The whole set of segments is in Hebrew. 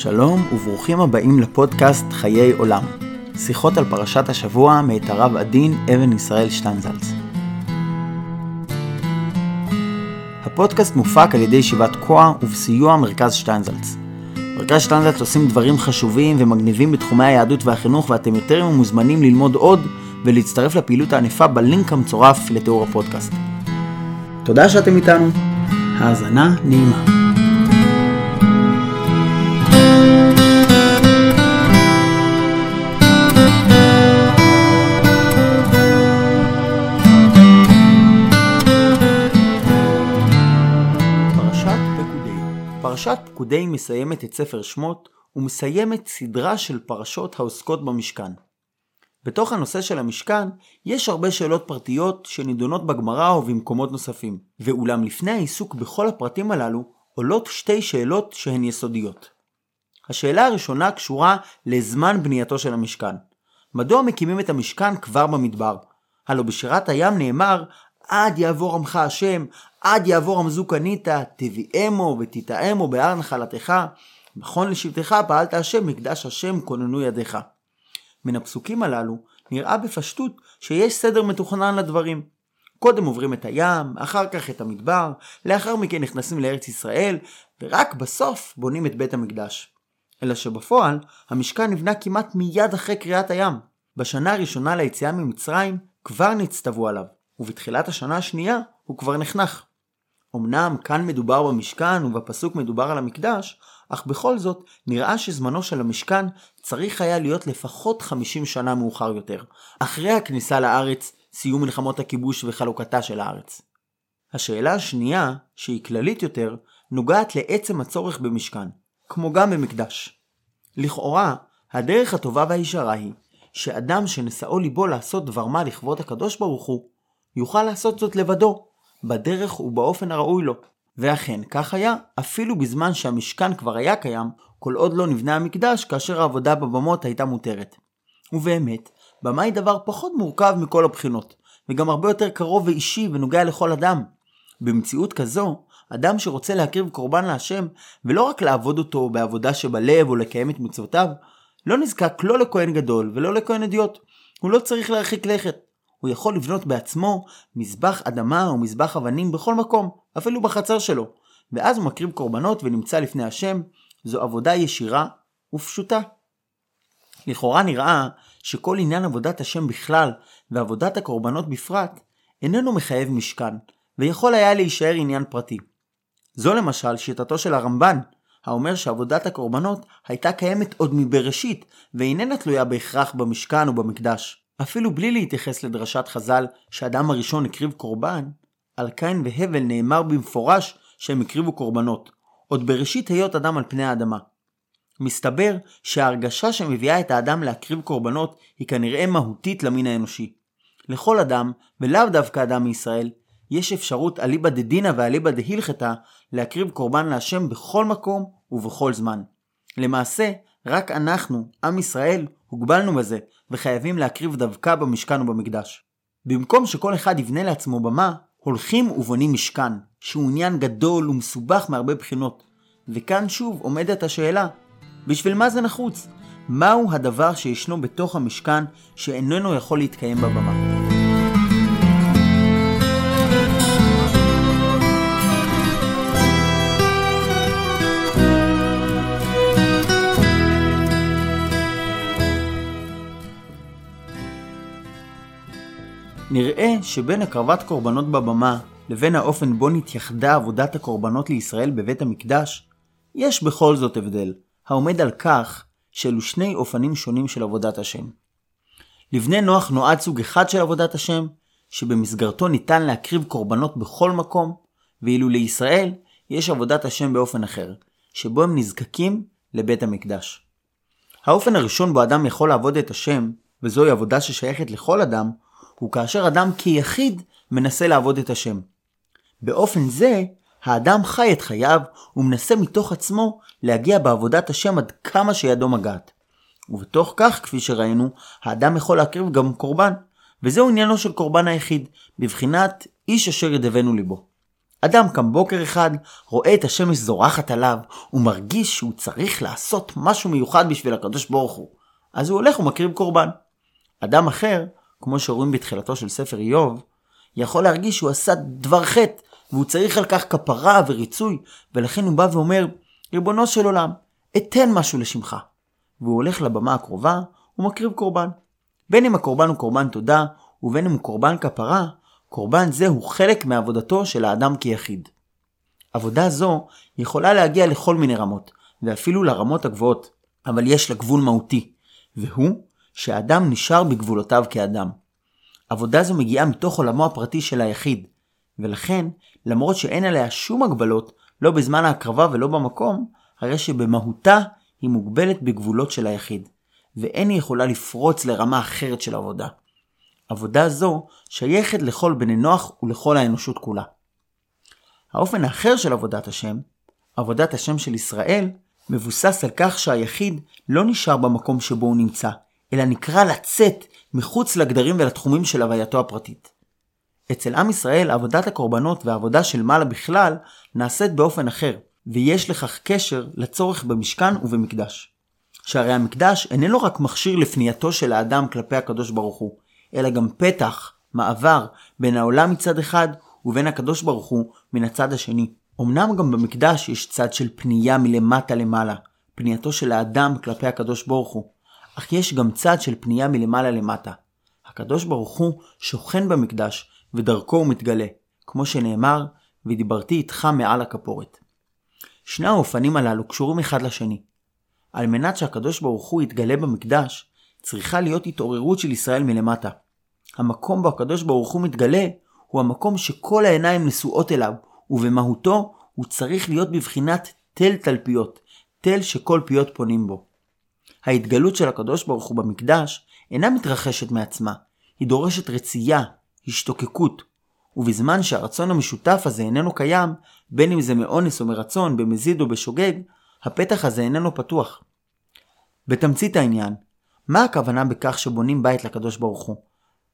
שלום וברוכים הבאים לפודקאסט חיי עולם. שיחות על פרשת השבוע מאת הרב עדין אבן ישראל שטיינזלץ. הפודקאסט מופק על ידי ישיבת כוח ובסיוע מרכז שטיינזלץ. מרכז שטיינזלץ עושים דברים חשובים ומגניבים בתחומי היהדות והחינוך ואתם יותר מוזמנים ללמוד עוד ולהצטרף לפעילות הענפה בלינק המצורף לתיאור הפודקאסט. תודה שאתם איתנו. האזנה נעימה. פרשת פקודי מסיימת את ספר שמות ומסיימת סדרה של פרשות העוסקות במשכן. בתוך הנושא של המשכן יש הרבה שאלות פרטיות שנידונות בגמרא ובמקומות נוספים, ואולם לפני העיסוק בכל הפרטים הללו עולות שתי שאלות שהן יסודיות. השאלה הראשונה קשורה לזמן בנייתו של המשכן. מדוע מקימים את המשכן כבר במדבר? הלא בשירת הים נאמר עד יעבור עמך השם, עד יעבור עמזו קנית, תביאמו ותטעמו בהר נחלתך, נכון לשבטך פעלת השם, מקדש השם כוננו ידיך. מן הפסוקים הללו נראה בפשטות שיש סדר מתוכנן לדברים. קודם עוברים את הים, אחר כך את המדבר, לאחר מכן נכנסים לארץ ישראל, ורק בסוף בונים את בית המקדש. אלא שבפועל, המשכן נבנה כמעט מיד אחרי קריאת הים. בשנה הראשונה ליציאה ממצרים כבר נצטוו עליו, ובתחילת השנה השנייה הוא כבר נחנך. אמנם כאן מדובר במשכן ובפסוק מדובר על המקדש, אך בכל זאת נראה שזמנו של המשכן צריך היה להיות לפחות 50 שנה מאוחר יותר, אחרי הכניסה לארץ, סיום מלחמות הכיבוש וחלוקתה של הארץ. השאלה השנייה, שהיא כללית יותר, נוגעת לעצם הצורך במשכן, כמו גם במקדש. לכאורה, הדרך הטובה והישרה היא שאדם שנשאו ליבו לעשות דבר מה לכבוד הקדוש ברוך הוא, יוכל לעשות זאת לבדו, בדרך ובאופן הראוי לו. ואכן, כך היה, אפילו בזמן שהמשכן כבר היה קיים, כל עוד לא נבנה המקדש, כאשר העבודה בבמות הייתה מותרת. ובאמת, במה היא דבר פחות מורכב מכל הבחינות, וגם הרבה יותר קרוב ואישי ונוגע לכל אדם. במציאות כזו, אדם שרוצה להקריב קורבן להשם, ולא רק לעבוד אותו בעבודה שבלב או לקיים את מצוותיו, לא נזקק לא לכהן גדול ולא לכהן אדיוט. הוא לא צריך להרחיק לכת. הוא יכול לבנות בעצמו מזבח אדמה או מזבח אבנים בכל מקום, אפילו בחצר שלו, ואז הוא מקריב קורבנות ונמצא לפני השם, זו עבודה ישירה ופשוטה. לכאורה נראה שכל עניין עבודת השם בכלל ועבודת הקורבנות בפרט איננו מחייב משכן, ויכול היה להישאר עניין פרטי. זו למשל שיטתו של הרמב"ן, האומר שעבודת הקורבנות הייתה קיימת עוד מבראשית, ואיננה תלויה בהכרח במשכן או במקדש. אפילו בלי להתייחס לדרשת חז"ל שאדם הראשון הקריב קורבן, על קין והבל נאמר במפורש שהם הקריבו קורבנות, עוד בראשית היות אדם על פני האדמה. מסתבר שההרגשה שמביאה את האדם להקריב קורבנות היא כנראה מהותית למין האנושי. לכל אדם, ולאו דווקא אדם מישראל, יש אפשרות אליבא דדינא ואליבא דהילכתא להקריב קורבן להשם בכל מקום ובכל זמן. למעשה, רק אנחנו, עם ישראל, הוגבלנו בזה, וחייבים להקריב דווקא במשכן ובמקדש. במקום שכל אחד יבנה לעצמו במה, הולכים ובונים משכן, שהוא עניין גדול ומסובך מהרבה בחינות. וכאן שוב עומדת השאלה, בשביל מה זה נחוץ? מהו הדבר שישנו בתוך המשכן שאיננו יכול להתקיים בבמה? נראה שבין הקרבת קורבנות בבמה לבין האופן בו נתייחדה עבודת הקורבנות לישראל בבית המקדש, יש בכל זאת הבדל, העומד על כך שאלו שני אופנים שונים של עבודת השם. לבני נוח נועד סוג אחד של עבודת השם, שבמסגרתו ניתן להקריב קורבנות בכל מקום, ואילו לישראל יש עבודת השם באופן אחר, שבו הם נזקקים לבית המקדש. האופן הראשון בו אדם יכול לעבוד את השם, וזוהי עבודה ששייכת לכל אדם, הוא כאשר אדם כיחיד מנסה לעבוד את השם. באופן זה, האדם חי את חייו ומנסה מתוך עצמו להגיע בעבודת השם עד כמה שידו מגעת. ובתוך כך, כפי שראינו, האדם יכול להקריב גם קורבן, וזהו עניינו של קורבן היחיד, בבחינת איש אשר ידבנו ליבו. אדם קם בוקר אחד, רואה את השמש זורחת עליו, ומרגיש שהוא צריך לעשות משהו מיוחד בשביל הקדוש ברוך הוא. אז הוא הולך ומקריב קורבן. אדם אחר, כמו שרואים בתחילתו של ספר איוב, יכול להרגיש שהוא עשה דבר חטא, והוא צריך על כך כפרה וריצוי, ולכן הוא בא ואומר, ריבונו של עולם, אתן משהו לשמך. והוא הולך לבמה הקרובה ומקריב קורבן. בין אם הקורבן הוא קורבן תודה, ובין אם הוא קורבן כפרה, קורבן זה הוא חלק מעבודתו של האדם כיחיד. עבודה זו יכולה להגיע לכל מיני רמות, ואפילו לרמות הגבוהות, אבל יש לה גבול מהותי, והוא שהאדם נשאר בגבולותיו כאדם. עבודה זו מגיעה מתוך עולמו הפרטי של היחיד, ולכן, למרות שאין עליה שום הגבלות, לא בזמן ההקרבה ולא במקום, הרי שבמהותה היא מוגבלת בגבולות של היחיד, ואין היא יכולה לפרוץ לרמה אחרת של עבודה. עבודה זו שייכת לכל בני נוח ולכל האנושות כולה. האופן האחר של עבודת השם, עבודת השם של ישראל, מבוסס על כך שהיחיד לא נשאר במקום שבו הוא נמצא, אלא נקרא לצאת מחוץ לגדרים ולתחומים של הווייתו הפרטית. אצל עם ישראל עבודת הקורבנות והעבודה של מעלה בכלל נעשית באופן אחר, ויש לכך קשר לצורך במשכן ובמקדש. שהרי המקדש איננו רק מכשיר לפנייתו של האדם כלפי הקדוש ברוך הוא, אלא גם פתח, מעבר, בין העולם מצד אחד ובין הקדוש ברוך הוא מן הצד השני. אמנם גם במקדש יש צד של פנייה מלמטה למעלה, פנייתו של האדם כלפי הקדוש ברוך הוא, אך יש גם צד של פנייה מלמעלה למטה. הקדוש ברוך הוא שוכן במקדש, ודרכו הוא מתגלה, כמו שנאמר, ודיברתי איתך מעל הכפורת. שני האופנים הללו קשורים אחד לשני. על מנת שהקדוש ברוך הוא יתגלה במקדש, צריכה להיות התעוררות של ישראל מלמטה. המקום בו הקדוש ברוך הוא מתגלה, הוא המקום שכל העיניים נשואות אליו, ובמהותו הוא צריך להיות בבחינת תל תלפיות, תל שכל פיות פונים בו. ההתגלות של הקדוש ברוך הוא במקדש אינה מתרחשת מעצמה, היא דורשת רצייה, השתוקקות, ובזמן שהרצון המשותף הזה איננו קיים, בין אם זה מאונס או מרצון, במזיד או בשוגג, הפתח הזה איננו פתוח. בתמצית העניין, מה הכוונה בכך שבונים בית לקדוש ברוך הוא?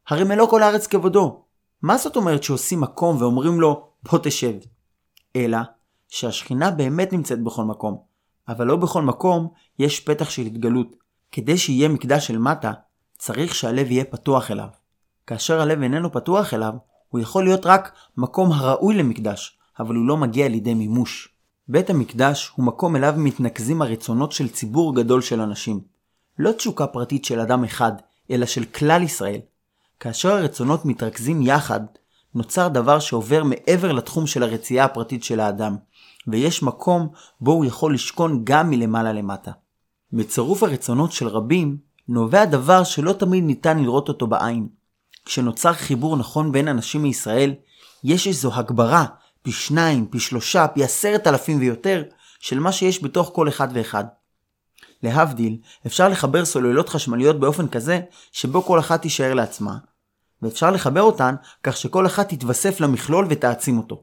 הרי מלוא כל הארץ כבודו. מה זאת אומרת שעושים מקום ואומרים לו, בוא תשב? אלא שהשכינה באמת נמצאת בכל מקום, אבל לא בכל מקום יש פתח של התגלות. כדי שיהיה מקדש של מטה, צריך שהלב יהיה פתוח אליו. כאשר הלב איננו פתוח אליו, הוא יכול להיות רק מקום הראוי למקדש, אבל הוא לא מגיע לידי מימוש. בית המקדש הוא מקום אליו מתנקזים הרצונות של ציבור גדול של אנשים. לא תשוקה פרטית של אדם אחד, אלא של כלל ישראל. כאשר הרצונות מתרכזים יחד, נוצר דבר שעובר מעבר לתחום של הרצייה הפרטית של האדם, ויש מקום בו הוא יכול לשכון גם מלמעלה למטה. בצירוף הרצונות של רבים, נובע דבר שלא תמיד ניתן לראות אותו בעין. כשנוצר חיבור נכון בין אנשים מישראל, יש איזו הגברה, פי שניים, פי שלושה, פי עשרת אלפים ויותר, של מה שיש בתוך כל אחד ואחד. להבדיל, אפשר לחבר סוללות חשמליות באופן כזה, שבו כל אחת תישאר לעצמה, ואפשר לחבר אותן כך שכל אחת תתווסף למכלול ותעצים אותו.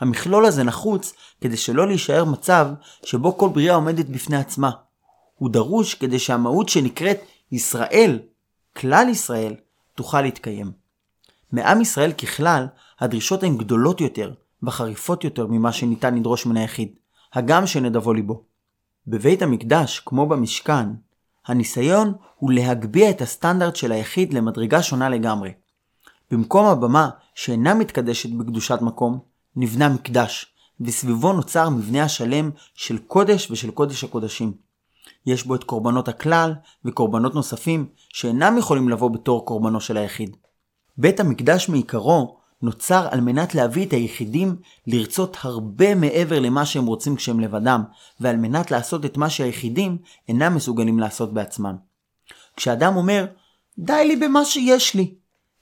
המכלול הזה נחוץ כדי שלא להישאר מצב שבו כל בריאה עומדת בפני עצמה. הוא דרוש כדי שהמהות שנקראת ישראל, כלל ישראל, תוכל להתקיים. מעם ישראל ככלל, הדרישות הן גדולות יותר וחריפות יותר ממה שניתן לדרוש מן היחיד, הגם שנדבו ליבו. בבית המקדש, כמו במשכן, הניסיון הוא להגביה את הסטנדרט של היחיד למדרגה שונה לגמרי. במקום הבמה שאינה מתקדשת בקדושת מקום, נבנה מקדש, וסביבו נוצר מבנה השלם של קודש ושל קודש הקודשים. יש בו את קורבנות הכלל וקורבנות נוספים שאינם יכולים לבוא בתור קורבנו של היחיד. בית המקדש מעיקרו נוצר על מנת להביא את היחידים לרצות הרבה מעבר למה שהם רוצים כשהם לבדם, ועל מנת לעשות את מה שהיחידים אינם מסוגלים לעשות בעצמם. כשאדם אומר, די לי במה שיש לי,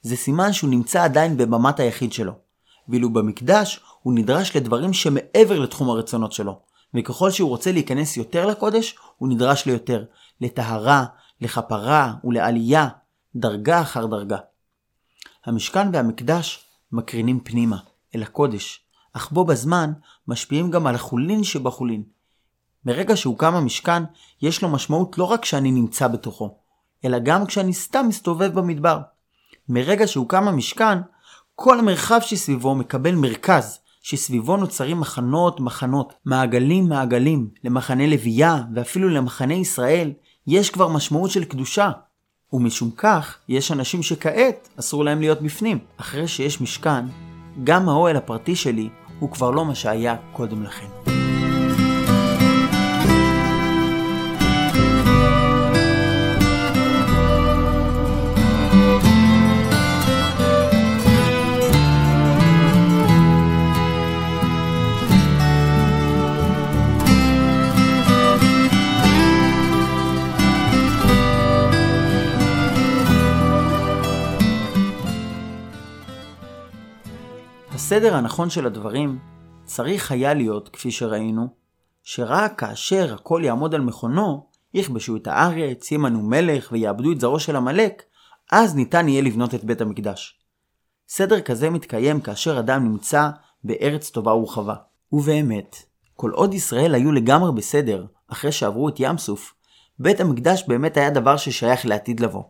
זה סימן שהוא נמצא עדיין בבמת היחיד שלו. ואילו במקדש הוא נדרש לדברים שמעבר לתחום הרצונות שלו. וככל שהוא רוצה להיכנס יותר לקודש, הוא נדרש ליותר. לטהרה, לכפרה ולעלייה, דרגה אחר דרגה. המשכן והמקדש מקרינים פנימה, אל הקודש, אך בו בזמן משפיעים גם על החולין שבחולין. מרגע שהוקם המשכן, יש לו משמעות לא רק כשאני נמצא בתוכו, אלא גם כשאני סתם מסתובב במדבר. מרגע שהוקם המשכן, כל המרחב שסביבו מקבל מרכז, שסביבו נוצרים מחנות מחנות, מעגלים מעגלים, למחנה לוויה ואפילו למחנה ישראל, יש כבר משמעות של קדושה. ומשום כך, יש אנשים שכעת אסור להם להיות בפנים. אחרי שיש משכן, גם האוהל הפרטי שלי הוא כבר לא מה שהיה קודם לכן. הסדר הנכון של הדברים צריך היה להיות, כפי שראינו, שרק כאשר הכל יעמוד על מכונו, יכבשו את הארץ, ימנו מלך ויאבדו את זרעו של עמלק, אז ניתן יהיה לבנות את בית המקדש. סדר כזה מתקיים כאשר אדם נמצא בארץ טובה ורחבה. ובאמת, כל עוד ישראל היו לגמרי בסדר אחרי שעברו את ים סוף, בית המקדש באמת היה דבר ששייך לעתיד לבוא.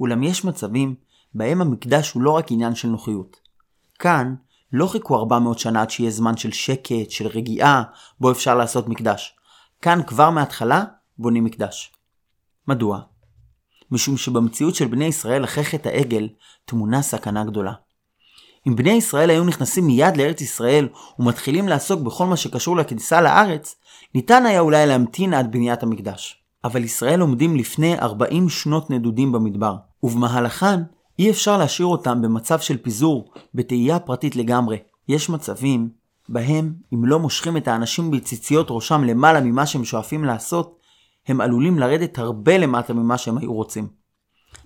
אולם יש מצבים בהם המקדש הוא לא רק עניין של נוחיות. כאן, לא חיכו 400 שנה עד שיהיה זמן של שקט, של רגיעה, בו אפשר לעשות מקדש. כאן כבר מההתחלה בונים מקדש. מדוע? משום שבמציאות של בני ישראל אחרי חטא העגל טמונה סכנה גדולה. אם בני ישראל היו נכנסים מיד לארץ ישראל ומתחילים לעסוק בכל מה שקשור לכניסה לארץ, ניתן היה אולי להמתין עד בניית המקדש. אבל ישראל עומדים לפני 40 שנות נדודים במדבר, ובמהלכן אי אפשר להשאיר אותם במצב של פיזור, בתהייה פרטית לגמרי. יש מצבים בהם אם לא מושכים את האנשים בציציות ראשם למעלה ממה שהם שואפים לעשות, הם עלולים לרדת הרבה למטה ממה שהם היו רוצים.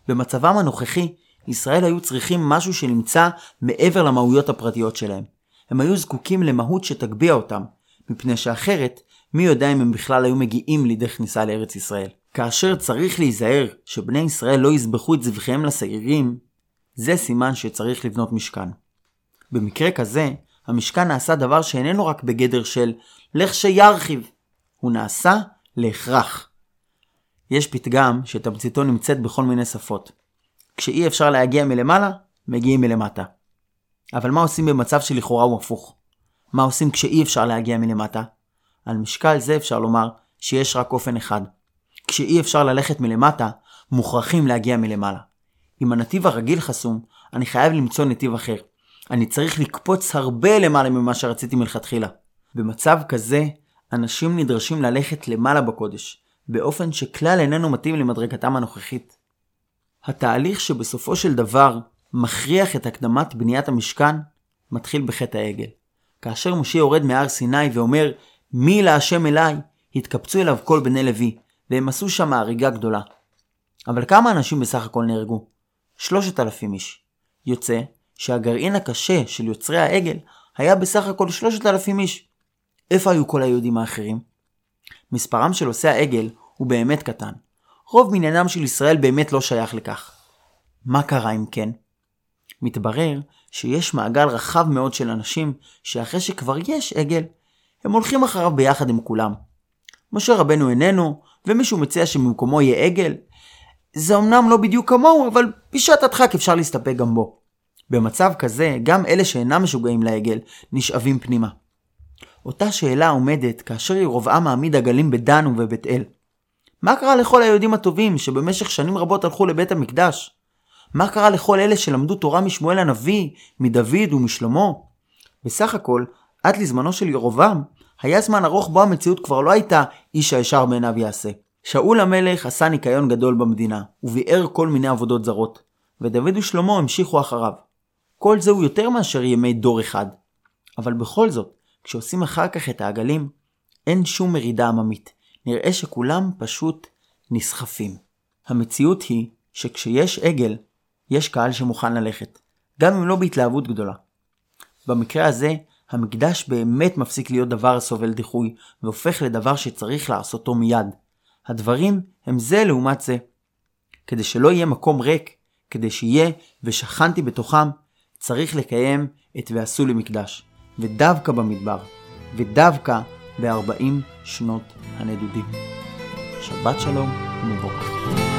במצבם הנוכחי, ישראל היו צריכים משהו שנמצא מעבר למהויות הפרטיות שלהם. הם היו זקוקים למהות שתגביה אותם, מפני שאחרת, מי יודע אם הם בכלל היו מגיעים לידי כניסה לארץ ישראל. כאשר צריך להיזהר שבני ישראל לא יזבחו את זבחיהם לשעירים, זה סימן שצריך לבנות משכן. במקרה כזה, המשכן נעשה דבר שאיננו רק בגדר של לך שירחיב, הוא נעשה להכרח. יש פתגם שתמציתו נמצאת בכל מיני שפות. כשאי אפשר להגיע מלמעלה, מגיעים מלמטה. אבל מה עושים במצב שלכאורה הוא הפוך? מה עושים כשאי אפשר להגיע מלמטה? על משקל זה אפשר לומר שיש רק אופן אחד. כשאי אפשר ללכת מלמטה, מוכרחים להגיע מלמעלה. אם הנתיב הרגיל חסום, אני חייב למצוא נתיב אחר. אני צריך לקפוץ הרבה למעלה ממה שרציתי מלכתחילה. במצב כזה, אנשים נדרשים ללכת למעלה בקודש, באופן שכלל איננו מתאים למדרגתם הנוכחית. התהליך שבסופו של דבר מכריח את הקדמת בניית המשכן, מתחיל בחטא העגל. כאשר משה יורד מהר סיני ואומר, מי להשם אליי, התקבצו אליו כל בני לוי, והם עשו שם הריגה גדולה. אבל כמה אנשים בסך הכל נהרגו? שלושת אלפים איש. יוצא שהגרעין הקשה של יוצרי העגל היה בסך הכל שלושת אלפים איש. איפה היו כל היהודים האחרים? מספרם של עושי העגל הוא באמת קטן. רוב מניינם של ישראל באמת לא שייך לכך. מה קרה אם כן? מתברר שיש מעגל רחב מאוד של אנשים שאחרי שכבר יש עגל, הם הולכים אחריו ביחד עם כולם. משה רבנו איננו, ומישהו מציע שבמקומו יהיה עגל, זה אמנם לא בדיוק כמוהו, אבל בשעת הדחק אפשר להסתפק גם בו. במצב כזה, גם אלה שאינם משוגעים לעגל, נשאבים פנימה. אותה שאלה עומדת כאשר ירובעם מעמיד עגלים בדן ובבית אל. מה קרה לכל היהודים הטובים שבמשך שנים רבות הלכו לבית המקדש? מה קרה לכל אלה שלמדו תורה משמואל הנביא, מדוד ומשלמה? בסך הכל, עד לזמנו של ירובעם, היה זמן ארוך בו המציאות כבר לא הייתה איש הישר בעיניו יעשה. שאול המלך עשה ניקיון גדול במדינה, וביער כל מיני עבודות זרות, ודוד ושלמה המשיכו אחריו. כל זה הוא יותר מאשר ימי דור אחד. אבל בכל זאת, כשעושים אחר כך את העגלים, אין שום מרידה עממית. נראה שכולם פשוט נסחפים. המציאות היא שכשיש עגל, יש קהל שמוכן ללכת, גם אם לא בהתלהבות גדולה. במקרה הזה, המקדש באמת מפסיק להיות דבר הסובל דיחוי, והופך לדבר שצריך לעשותו מיד. הדברים הם זה לעומת זה. כדי שלא יהיה מקום ריק, כדי שיהיה ושכנתי בתוכם, צריך לקיים את ועשו לי מקדש, ודווקא במדבר, ודווקא ב-40 שנות הנדודים. שבת שלום ומבורך.